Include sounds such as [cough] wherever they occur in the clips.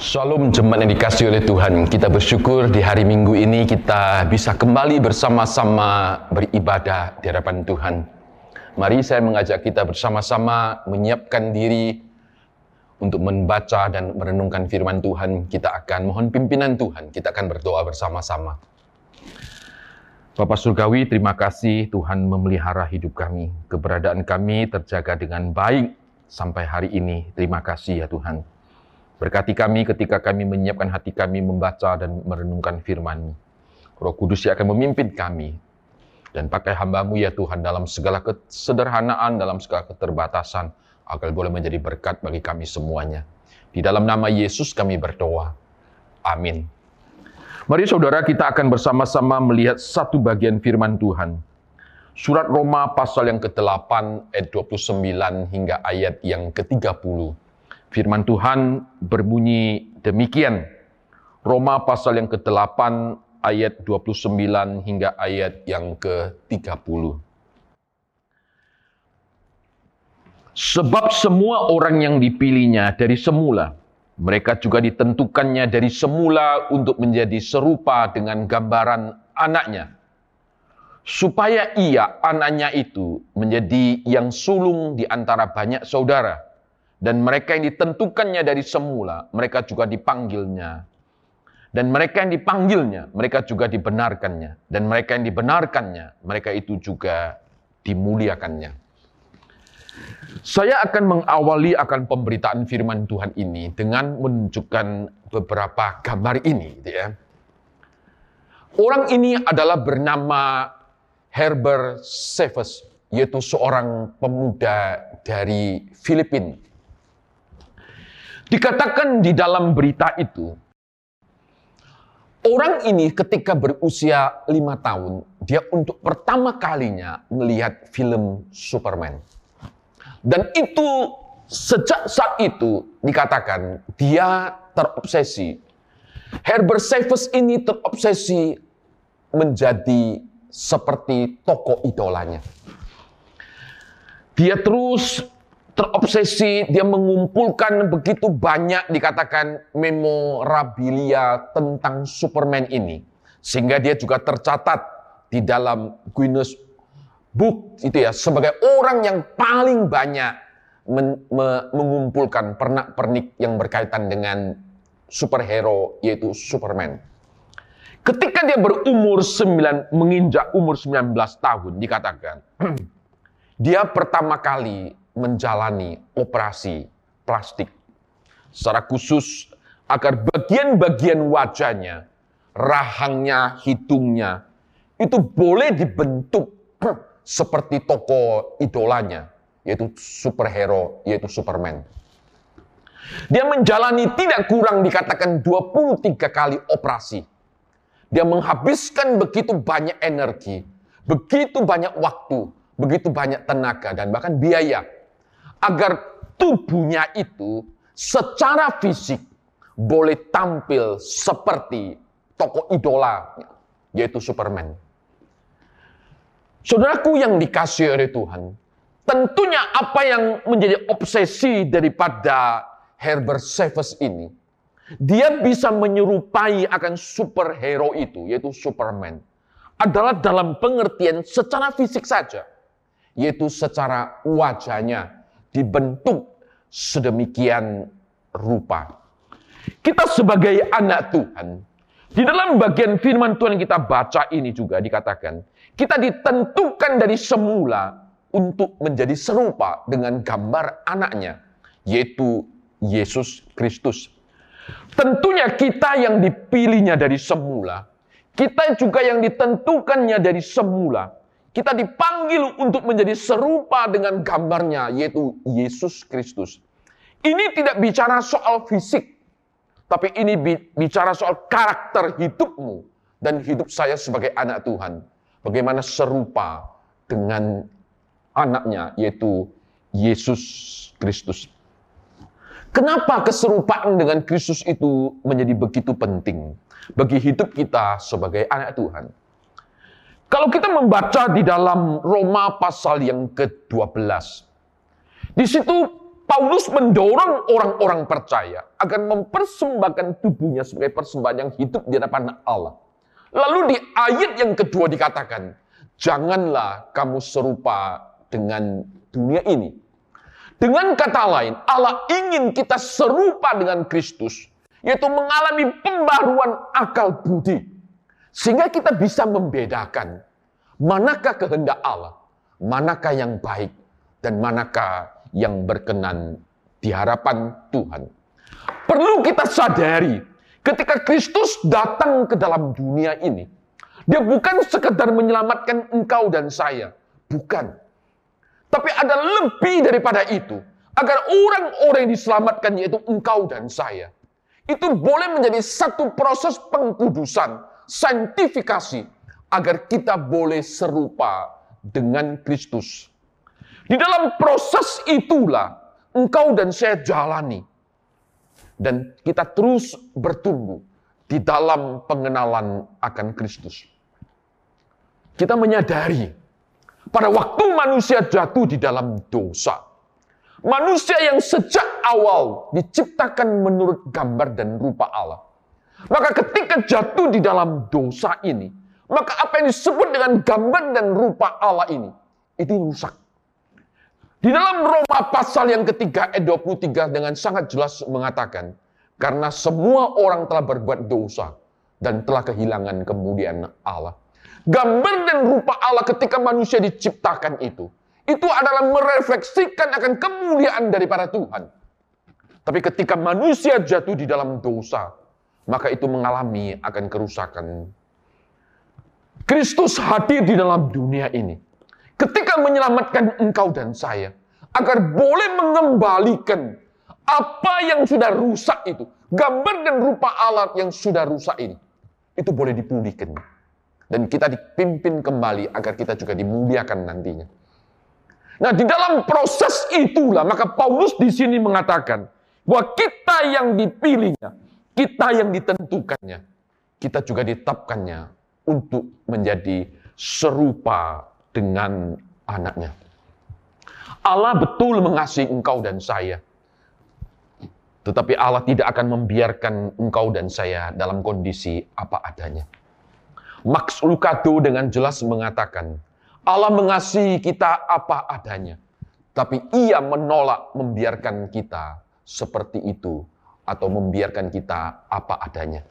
Shalom jemaat yang dikasih oleh Tuhan. Kita bersyukur di hari Minggu ini kita bisa kembali bersama-sama beribadah di hadapan Tuhan. Mari saya mengajak kita bersama-sama menyiapkan diri untuk membaca dan merenungkan firman Tuhan. Kita akan mohon pimpinan Tuhan. Kita akan berdoa bersama-sama. Bapak Surgawi, terima kasih Tuhan memelihara hidup kami. Keberadaan kami terjaga dengan baik sampai hari ini. Terima kasih ya Tuhan. Berkati kami ketika kami menyiapkan hati kami membaca dan merenungkan firman Roh Kudus yang akan memimpin kami. Dan pakai hambamu ya Tuhan dalam segala kesederhanaan, dalam segala keterbatasan, agar boleh menjadi berkat bagi kami semuanya. Di dalam nama Yesus kami berdoa. Amin. Mari saudara kita akan bersama-sama melihat satu bagian firman Tuhan. Surat Roma pasal yang ke-8 ayat 29 hingga ayat yang ke-30. Firman Tuhan berbunyi demikian. Roma pasal yang ke-8 ayat 29 hingga ayat yang ke-30. Sebab semua orang yang dipilihnya dari semula, mereka juga ditentukannya dari semula untuk menjadi serupa dengan gambaran anaknya. Supaya ia, anaknya itu, menjadi yang sulung di antara banyak saudara dan mereka yang ditentukannya dari semula, mereka juga dipanggilnya. Dan mereka yang dipanggilnya, mereka juga dibenarkannya. Dan mereka yang dibenarkannya, mereka itu juga dimuliakannya. Saya akan mengawali akan pemberitaan firman Tuhan ini dengan menunjukkan beberapa gambar ini. Gitu ya. Orang ini adalah bernama Herbert Seves, yaitu seorang pemuda dari Filipina Dikatakan di dalam berita itu, orang ini ketika berusia lima tahun, dia untuk pertama kalinya melihat film Superman. Dan itu sejak saat itu dikatakan dia terobsesi. Herbert Savage ini terobsesi menjadi seperti tokoh idolanya. Dia terus terobsesi, dia mengumpulkan begitu banyak dikatakan memorabilia tentang Superman ini. Sehingga dia juga tercatat di dalam Guinness Book itu ya sebagai orang yang paling banyak men, me, mengumpulkan pernak-pernik yang berkaitan dengan superhero yaitu Superman. Ketika dia berumur 9 menginjak umur 19 tahun dikatakan [clears throat] dia pertama kali menjalani operasi plastik. Secara khusus agar bagian-bagian wajahnya, rahangnya, hidungnya, itu boleh dibentuk [clears throat] seperti tokoh idolanya, yaitu superhero, yaitu Superman. Dia menjalani tidak kurang dikatakan 23 kali operasi. Dia menghabiskan begitu banyak energi, begitu banyak waktu, begitu banyak tenaga, dan bahkan biaya agar tubuhnya itu secara fisik boleh tampil seperti tokoh idola yaitu Superman. Saudaraku yang dikasih oleh Tuhan, tentunya apa yang menjadi obsesi daripada Herbert Savage ini, dia bisa menyerupai akan superhero itu, yaitu Superman, adalah dalam pengertian secara fisik saja, yaitu secara wajahnya, dibentuk sedemikian rupa. Kita sebagai anak Tuhan, di dalam bagian firman Tuhan kita baca ini juga dikatakan, kita ditentukan dari semula untuk menjadi serupa dengan gambar anaknya, yaitu Yesus Kristus. Tentunya kita yang dipilihnya dari semula, kita juga yang ditentukannya dari semula, kita dipanggil untuk menjadi serupa dengan gambarnya, yaitu Yesus Kristus. Ini tidak bicara soal fisik, tapi ini bicara soal karakter hidupmu dan hidup saya sebagai anak Tuhan. Bagaimana serupa dengan anaknya, yaitu Yesus Kristus. Kenapa keserupaan dengan Kristus itu menjadi begitu penting bagi hidup kita sebagai anak Tuhan? Kalau kita membaca di dalam Roma pasal yang ke-12, di situ Paulus mendorong orang-orang percaya agar mempersembahkan tubuhnya sebagai persembahan yang hidup di hadapan Allah. Lalu di ayat yang kedua dikatakan, janganlah kamu serupa dengan dunia ini. Dengan kata lain, Allah ingin kita serupa dengan Kristus, yaitu mengalami pembaruan akal budi. Sehingga kita bisa membedakan manakah kehendak Allah, manakah yang baik, dan manakah yang berkenan di hadapan Tuhan. Perlu kita sadari, ketika Kristus datang ke dalam dunia ini, dia bukan sekedar menyelamatkan engkau dan saya. Bukan. Tapi ada lebih daripada itu. Agar orang-orang yang diselamatkan yaitu engkau dan saya. Itu boleh menjadi satu proses pengkudusan, saintifikasi. Agar kita boleh serupa dengan Kristus. Di dalam proses itulah engkau dan saya jalani. Dan kita terus bertumbuh di dalam pengenalan akan Kristus. Kita menyadari pada waktu manusia jatuh di dalam dosa, manusia yang sejak awal diciptakan menurut gambar dan rupa Allah. Maka ketika jatuh di dalam dosa ini, maka apa yang disebut dengan gambar dan rupa Allah ini, itu rusak. Di dalam Roma pasal yang ketiga ayat 23 dengan sangat jelas mengatakan, karena semua orang telah berbuat dosa dan telah kehilangan kemudian Allah. Gambar dan rupa Allah ketika manusia diciptakan itu, itu adalah merefleksikan akan kemuliaan daripada Tuhan. Tapi ketika manusia jatuh di dalam dosa, maka itu mengalami akan kerusakan. Kristus hadir di dalam dunia ini. Ketika menyelamatkan engkau dan saya, agar boleh mengembalikan apa yang sudah rusak itu, gambar dan rupa Allah yang sudah rusak ini, itu boleh dipulihkan dan kita dipimpin kembali agar kita juga dimuliakan nantinya. Nah, di dalam proses itulah maka Paulus di sini mengatakan bahwa kita yang dipilihnya, kita yang ditentukannya, kita juga ditetapkannya untuk menjadi serupa dengan anaknya. Allah betul mengasihi engkau dan saya. Tetapi Allah tidak akan membiarkan engkau dan saya dalam kondisi apa adanya. Max Lucado dengan jelas mengatakan, Allah mengasihi kita apa adanya, tapi ia menolak membiarkan kita seperti itu atau membiarkan kita apa adanya.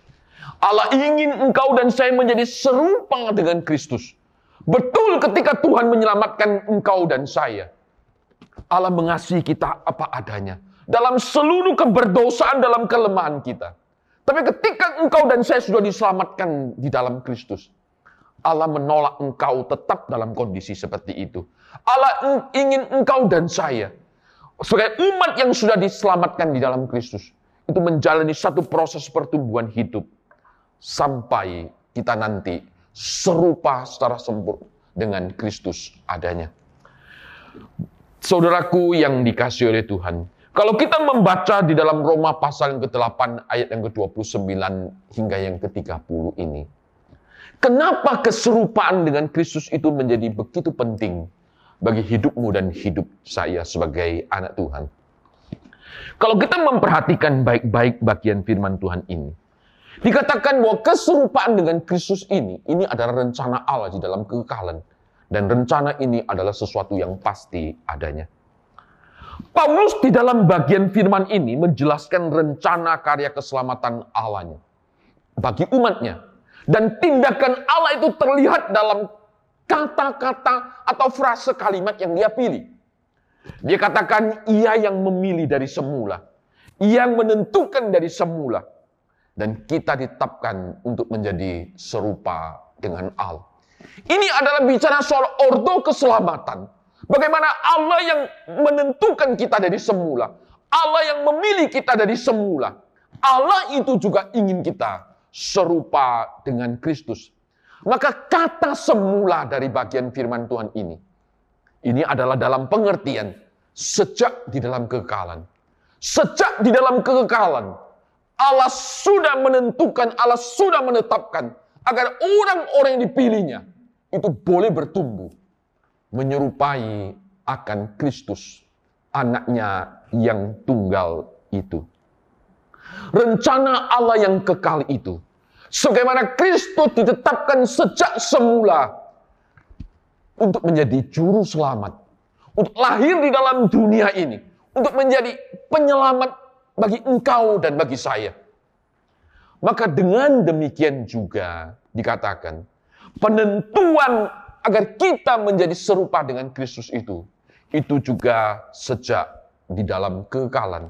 Allah ingin engkau dan saya menjadi serupa dengan Kristus. Betul ketika Tuhan menyelamatkan engkau dan saya. Allah mengasihi kita apa adanya. Dalam seluruh keberdosaan, dalam kelemahan kita. Tapi ketika engkau dan saya sudah diselamatkan di dalam Kristus, Allah menolak engkau tetap dalam kondisi seperti itu. Allah ingin engkau dan saya sebagai umat yang sudah diselamatkan di dalam Kristus itu menjalani satu proses pertumbuhan hidup sampai kita nanti serupa secara sempurna dengan Kristus adanya. Saudaraku yang dikasih oleh Tuhan, kalau kita membaca di dalam Roma pasal yang ke-8 ayat yang ke-29 hingga yang ke-30 ini. Kenapa keserupaan dengan Kristus itu menjadi begitu penting bagi hidupmu dan hidup saya sebagai anak Tuhan? Kalau kita memperhatikan baik-baik bagian firman Tuhan ini, dikatakan bahwa keserupaan dengan Kristus ini, ini adalah rencana Allah di dalam kekekalan. Dan rencana ini adalah sesuatu yang pasti adanya. Paulus di dalam bagian firman ini menjelaskan rencana karya keselamatan Allahnya bagi umatnya. Dan tindakan Allah itu terlihat dalam kata-kata atau frase kalimat yang dia pilih. Dia katakan, ia yang memilih dari semula. Yang menentukan dari semula. Dan kita ditetapkan untuk menjadi serupa dengan Allah. Ini adalah bicara soal ordo keselamatan Bagaimana Allah yang menentukan kita dari semula. Allah yang memilih kita dari semula. Allah itu juga ingin kita serupa dengan Kristus. Maka kata semula dari bagian firman Tuhan ini. Ini adalah dalam pengertian sejak di dalam kekekalan. Sejak di dalam kekekalan. Allah sudah menentukan, Allah sudah menetapkan agar orang-orang yang dipilihnya itu boleh bertumbuh menyerupai akan Kristus anaknya yang tunggal itu. Rencana Allah yang kekal itu. Sebagaimana Kristus ditetapkan sejak semula untuk menjadi juru selamat. Untuk lahir di dalam dunia ini. Untuk menjadi penyelamat bagi engkau dan bagi saya. Maka dengan demikian juga dikatakan penentuan agar kita menjadi serupa dengan Kristus itu itu juga sejak di dalam kekekalan.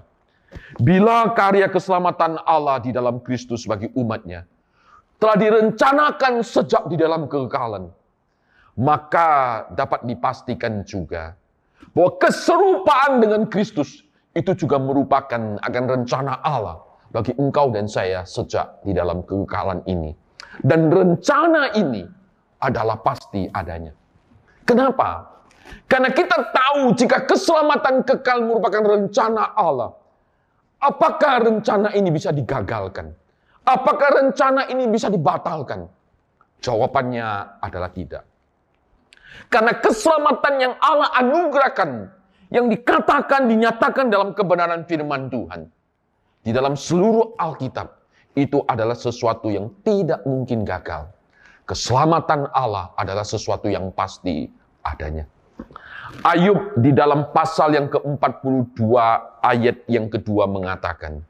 Bila karya keselamatan Allah di dalam Kristus bagi umatnya telah direncanakan sejak di dalam kekekalan, maka dapat dipastikan juga bahwa keserupaan dengan Kristus itu juga merupakan akan rencana Allah bagi engkau dan saya sejak di dalam kekekalan ini. Dan rencana ini adalah pasti adanya. Kenapa? Karena kita tahu jika keselamatan kekal merupakan rencana Allah. Apakah rencana ini bisa digagalkan? Apakah rencana ini bisa dibatalkan? Jawabannya adalah tidak. Karena keselamatan yang Allah anugerahkan, yang dikatakan, dinyatakan dalam kebenaran firman Tuhan, di dalam seluruh Alkitab, itu adalah sesuatu yang tidak mungkin gagal. Keselamatan Allah adalah sesuatu yang pasti adanya. Ayub di dalam pasal yang ke-42 ayat yang kedua mengatakan,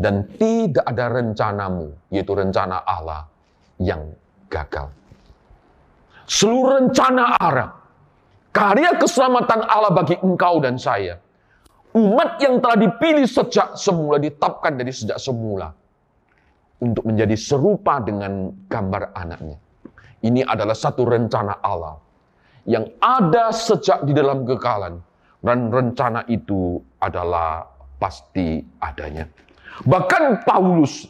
dan tidak ada rencanamu, yaitu rencana Allah yang gagal. Seluruh rencana Allah, karya keselamatan Allah bagi engkau dan saya, umat yang telah dipilih sejak semula, ditapkan dari sejak semula, untuk menjadi serupa dengan gambar anaknya. Ini adalah satu rencana Allah yang ada sejak di dalam kekalan. Dan rencana itu adalah pasti adanya. Bahkan Paulus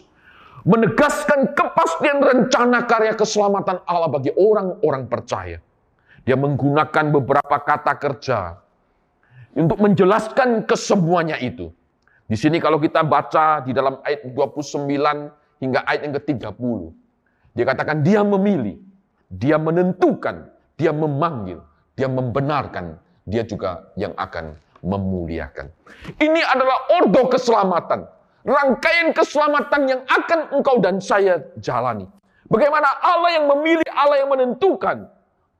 menegaskan kepastian rencana karya keselamatan Allah bagi orang-orang percaya. Dia menggunakan beberapa kata kerja untuk menjelaskan kesemuanya itu. Di sini kalau kita baca di dalam ayat 29 hingga ayat yang ke-30. Dia katakan dia memilih, dia menentukan, dia memanggil, dia membenarkan, dia juga yang akan memuliakan. Ini adalah ordo keselamatan rangkaian keselamatan yang akan engkau dan saya jalani. Bagaimana Allah yang memilih, Allah yang menentukan,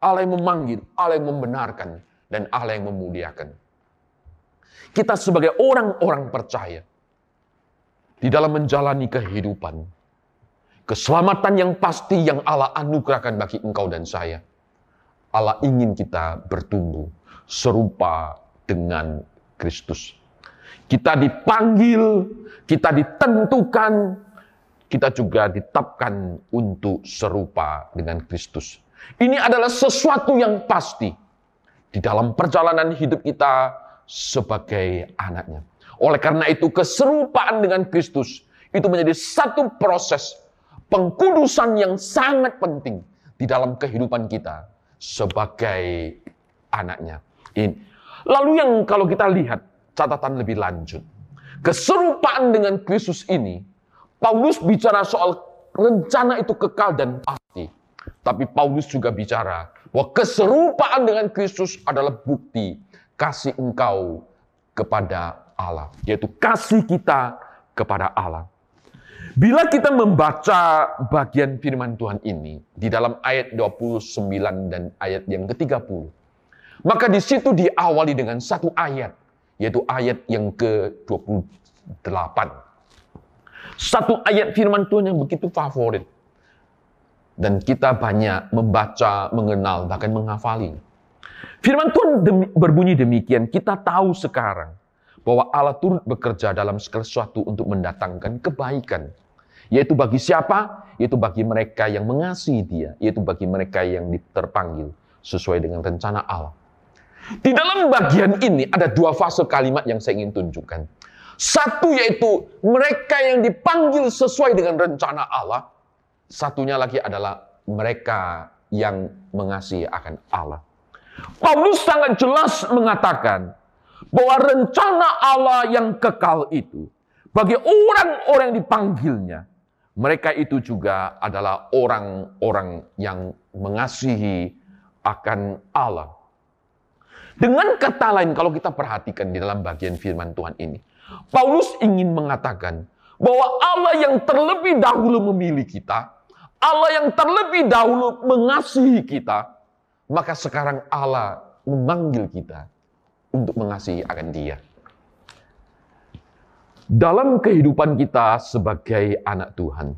Allah yang memanggil, Allah yang membenarkan, dan Allah yang memuliakan. Kita sebagai orang-orang percaya, di dalam menjalani kehidupan, keselamatan yang pasti yang Allah anugerahkan bagi engkau dan saya. Allah ingin kita bertumbuh serupa dengan Kristus. Kita dipanggil, kita ditentukan, kita juga ditetapkan untuk serupa dengan Kristus. Ini adalah sesuatu yang pasti di dalam perjalanan hidup kita sebagai anaknya. Oleh karena itu, keserupaan dengan Kristus itu menjadi satu proses pengkudusan yang sangat penting di dalam kehidupan kita sebagai anaknya. Ini. Lalu yang kalau kita lihat catatan lebih lanjut. Keserupaan dengan Kristus ini, Paulus bicara soal rencana itu kekal dan pasti. Tapi Paulus juga bicara bahwa keserupaan dengan Kristus adalah bukti kasih engkau kepada Allah. Yaitu kasih kita kepada Allah. Bila kita membaca bagian firman Tuhan ini di dalam ayat 29 dan ayat yang ke-30, maka di situ diawali dengan satu ayat yaitu ayat yang ke-28. Satu ayat firman Tuhan yang begitu favorit. Dan kita banyak membaca, mengenal, bahkan menghafali. Firman Tuhan demi, berbunyi demikian, kita tahu sekarang bahwa Allah turut bekerja dalam segala sesuatu untuk mendatangkan kebaikan. Yaitu bagi siapa? Yaitu bagi mereka yang mengasihi dia. Yaitu bagi mereka yang terpanggil sesuai dengan rencana Allah. Di dalam bagian ini ada dua fase kalimat yang saya ingin tunjukkan. Satu yaitu mereka yang dipanggil sesuai dengan rencana Allah. Satunya lagi adalah mereka yang mengasihi akan Allah. Paulus sangat jelas mengatakan bahwa rencana Allah yang kekal itu bagi orang-orang yang dipanggilnya, mereka itu juga adalah orang-orang yang mengasihi akan Allah. Dengan kata lain, kalau kita perhatikan di dalam bagian firman Tuhan ini, Paulus ingin mengatakan bahwa Allah yang terlebih dahulu memilih kita, Allah yang terlebih dahulu mengasihi kita, maka sekarang Allah memanggil kita untuk mengasihi akan Dia. Dalam kehidupan kita sebagai anak Tuhan,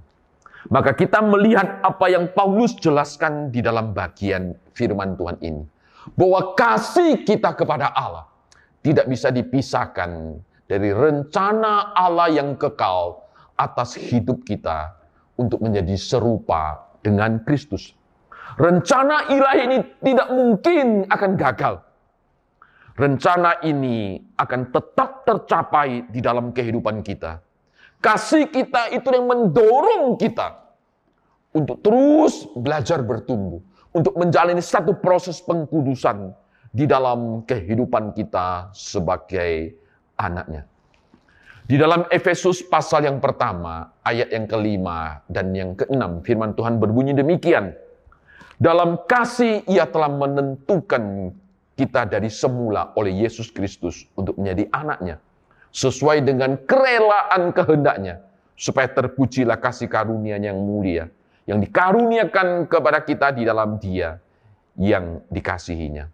maka kita melihat apa yang Paulus jelaskan di dalam bagian firman Tuhan ini. Bahwa kasih kita kepada Allah tidak bisa dipisahkan dari rencana Allah yang kekal atas hidup kita untuk menjadi serupa dengan Kristus. Rencana ilahi ini tidak mungkin akan gagal. Rencana ini akan tetap tercapai di dalam kehidupan kita. Kasih kita itu yang mendorong kita untuk terus belajar bertumbuh, untuk menjalani satu proses pengkudusan di dalam kehidupan kita sebagai anaknya. Di dalam Efesus pasal yang pertama, ayat yang kelima dan yang keenam, firman Tuhan berbunyi demikian. Dalam kasih ia telah menentukan kita dari semula oleh Yesus Kristus untuk menjadi anaknya. Sesuai dengan kerelaan kehendaknya. Supaya terpujilah kasih karunia yang mulia. Yang dikaruniakan kepada kita di dalam dia yang dikasihinya.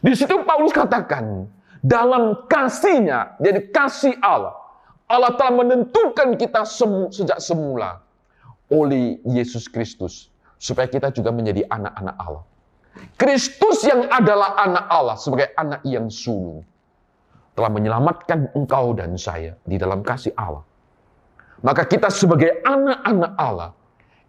Di situ Paulus katakan, dalam kasihnya, jadi kasih Allah, Allah telah menentukan kita semu, sejak semula oleh Yesus Kristus supaya kita juga menjadi anak-anak Allah. Kristus yang adalah anak Allah sebagai anak yang sulung telah menyelamatkan engkau dan saya di dalam kasih Allah. Maka kita sebagai anak-anak Allah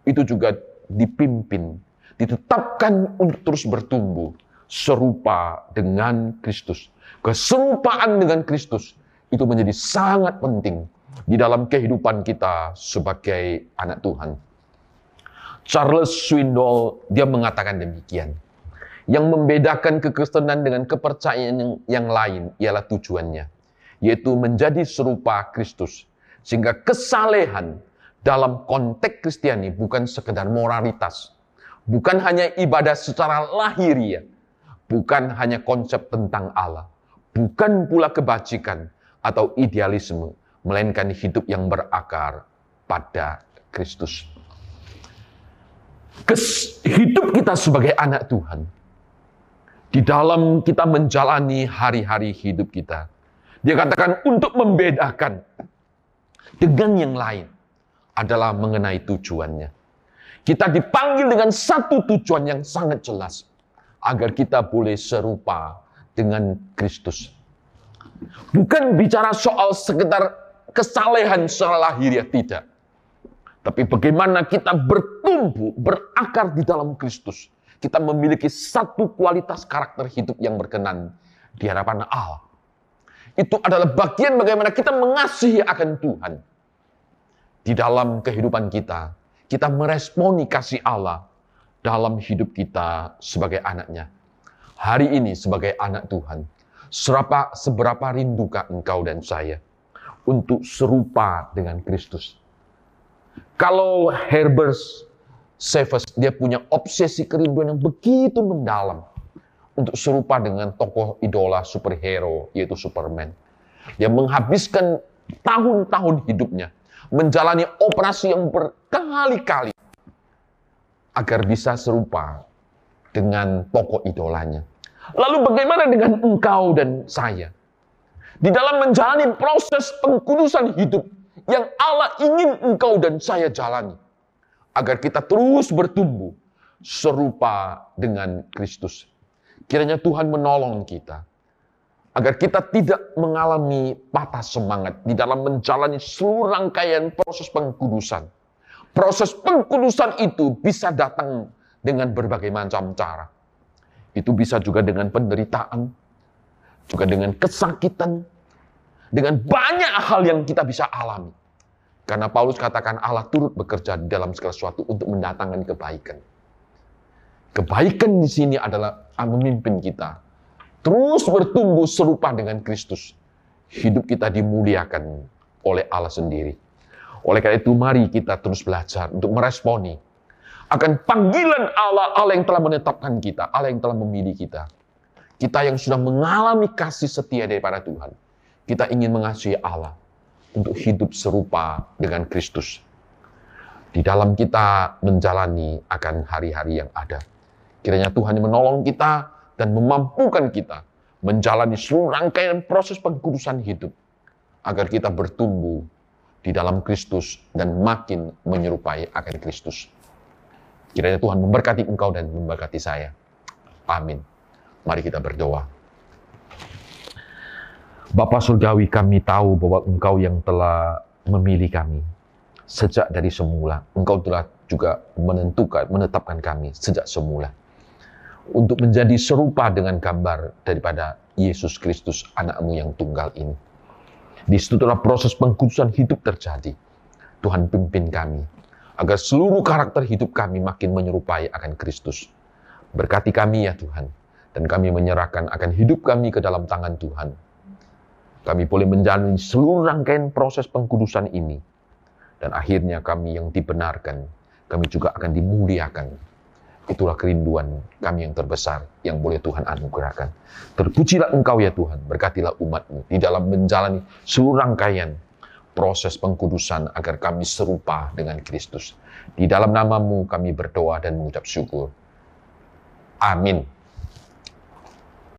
itu juga dipimpin, ditetapkan untuk terus bertumbuh serupa dengan Kristus. Keserupaan dengan Kristus itu menjadi sangat penting di dalam kehidupan kita sebagai anak Tuhan. Charles Swindoll dia mengatakan demikian. Yang membedakan kekristenan dengan kepercayaan yang, yang lain ialah tujuannya, yaitu menjadi serupa Kristus. Sehingga kesalehan dalam konteks Kristiani bukan sekedar moralitas, bukan hanya ibadah secara lahiriah, bukan hanya konsep tentang Allah, bukan pula kebajikan atau idealisme, melainkan hidup yang berakar pada Kristus. Hidup kita sebagai anak Tuhan, di dalam kita menjalani hari-hari hidup kita, dia katakan untuk membedakan dengan yang lain adalah mengenai tujuannya. Kita dipanggil dengan satu tujuan yang sangat jelas, agar kita boleh serupa dengan Kristus. Bukan bicara soal sekedar kesalehan secara lahiriah, tidak. Tapi bagaimana kita bertumbuh, berakar di dalam Kristus. Kita memiliki satu kualitas karakter hidup yang berkenan di hadapan Allah. Itu adalah bagian bagaimana kita mengasihi akan Tuhan. Di dalam kehidupan kita, kita meresponi kasih Allah dalam hidup kita sebagai anaknya. Hari ini sebagai anak Tuhan, seberapa, seberapa rindukah engkau dan saya untuk serupa dengan Kristus? Kalau Herbert Savage, dia punya obsesi kerinduan yang begitu mendalam untuk serupa dengan tokoh idola superhero, yaitu Superman. Dia menghabiskan tahun-tahun hidupnya menjalani operasi yang berkali-kali agar bisa serupa dengan tokoh idolanya. Lalu bagaimana dengan engkau dan saya? Di dalam menjalani proses pengkudusan hidup, yang Allah ingin engkau dan saya jalani. Agar kita terus bertumbuh serupa dengan Kristus. Kiranya Tuhan menolong kita. Agar kita tidak mengalami patah semangat di dalam menjalani seluruh rangkaian proses pengkudusan. Proses pengkudusan itu bisa datang dengan berbagai macam cara. Itu bisa juga dengan penderitaan, juga dengan kesakitan, dengan banyak hal yang kita bisa alami. Karena Paulus katakan Allah turut bekerja dalam segala sesuatu untuk mendatangkan kebaikan. Kebaikan di sini adalah memimpin kita. Terus bertumbuh serupa dengan Kristus. Hidup kita dimuliakan oleh Allah sendiri. Oleh karena itu mari kita terus belajar untuk meresponi akan panggilan Allah, Allah yang telah menetapkan kita, Allah yang telah memilih kita. Kita yang sudah mengalami kasih setia daripada Tuhan. Kita ingin mengasihi Allah untuk hidup serupa dengan Kristus. Di dalam kita menjalani akan hari-hari yang ada. Kiranya Tuhan menolong kita dan memampukan kita menjalani seluruh rangkaian proses pengkudusan hidup agar kita bertumbuh di dalam Kristus dan makin menyerupai akan Kristus. Kiranya Tuhan memberkati engkau dan memberkati saya. Amin. Mari kita berdoa. Bapa Surgawi kami tahu bahwa engkau yang telah memilih kami. Sejak dari semula, engkau telah juga menentukan, menetapkan kami sejak semula. Untuk menjadi serupa dengan gambar daripada Yesus Kristus anakmu yang tunggal ini di situlah proses pengkudusan hidup terjadi. Tuhan pimpin kami, agar seluruh karakter hidup kami makin menyerupai akan Kristus. Berkati kami ya Tuhan, dan kami menyerahkan akan hidup kami ke dalam tangan Tuhan. Kami boleh menjalani seluruh rangkaian proses pengkudusan ini. Dan akhirnya kami yang dibenarkan, kami juga akan dimuliakan Itulah kerinduan kami yang terbesar yang boleh Tuhan anugerahkan. Terpujilah engkau ya Tuhan, berkatilah umatmu di dalam menjalani seluruh rangkaian proses pengkudusan agar kami serupa dengan Kristus. Di dalam namamu kami berdoa dan mengucap syukur. Amin.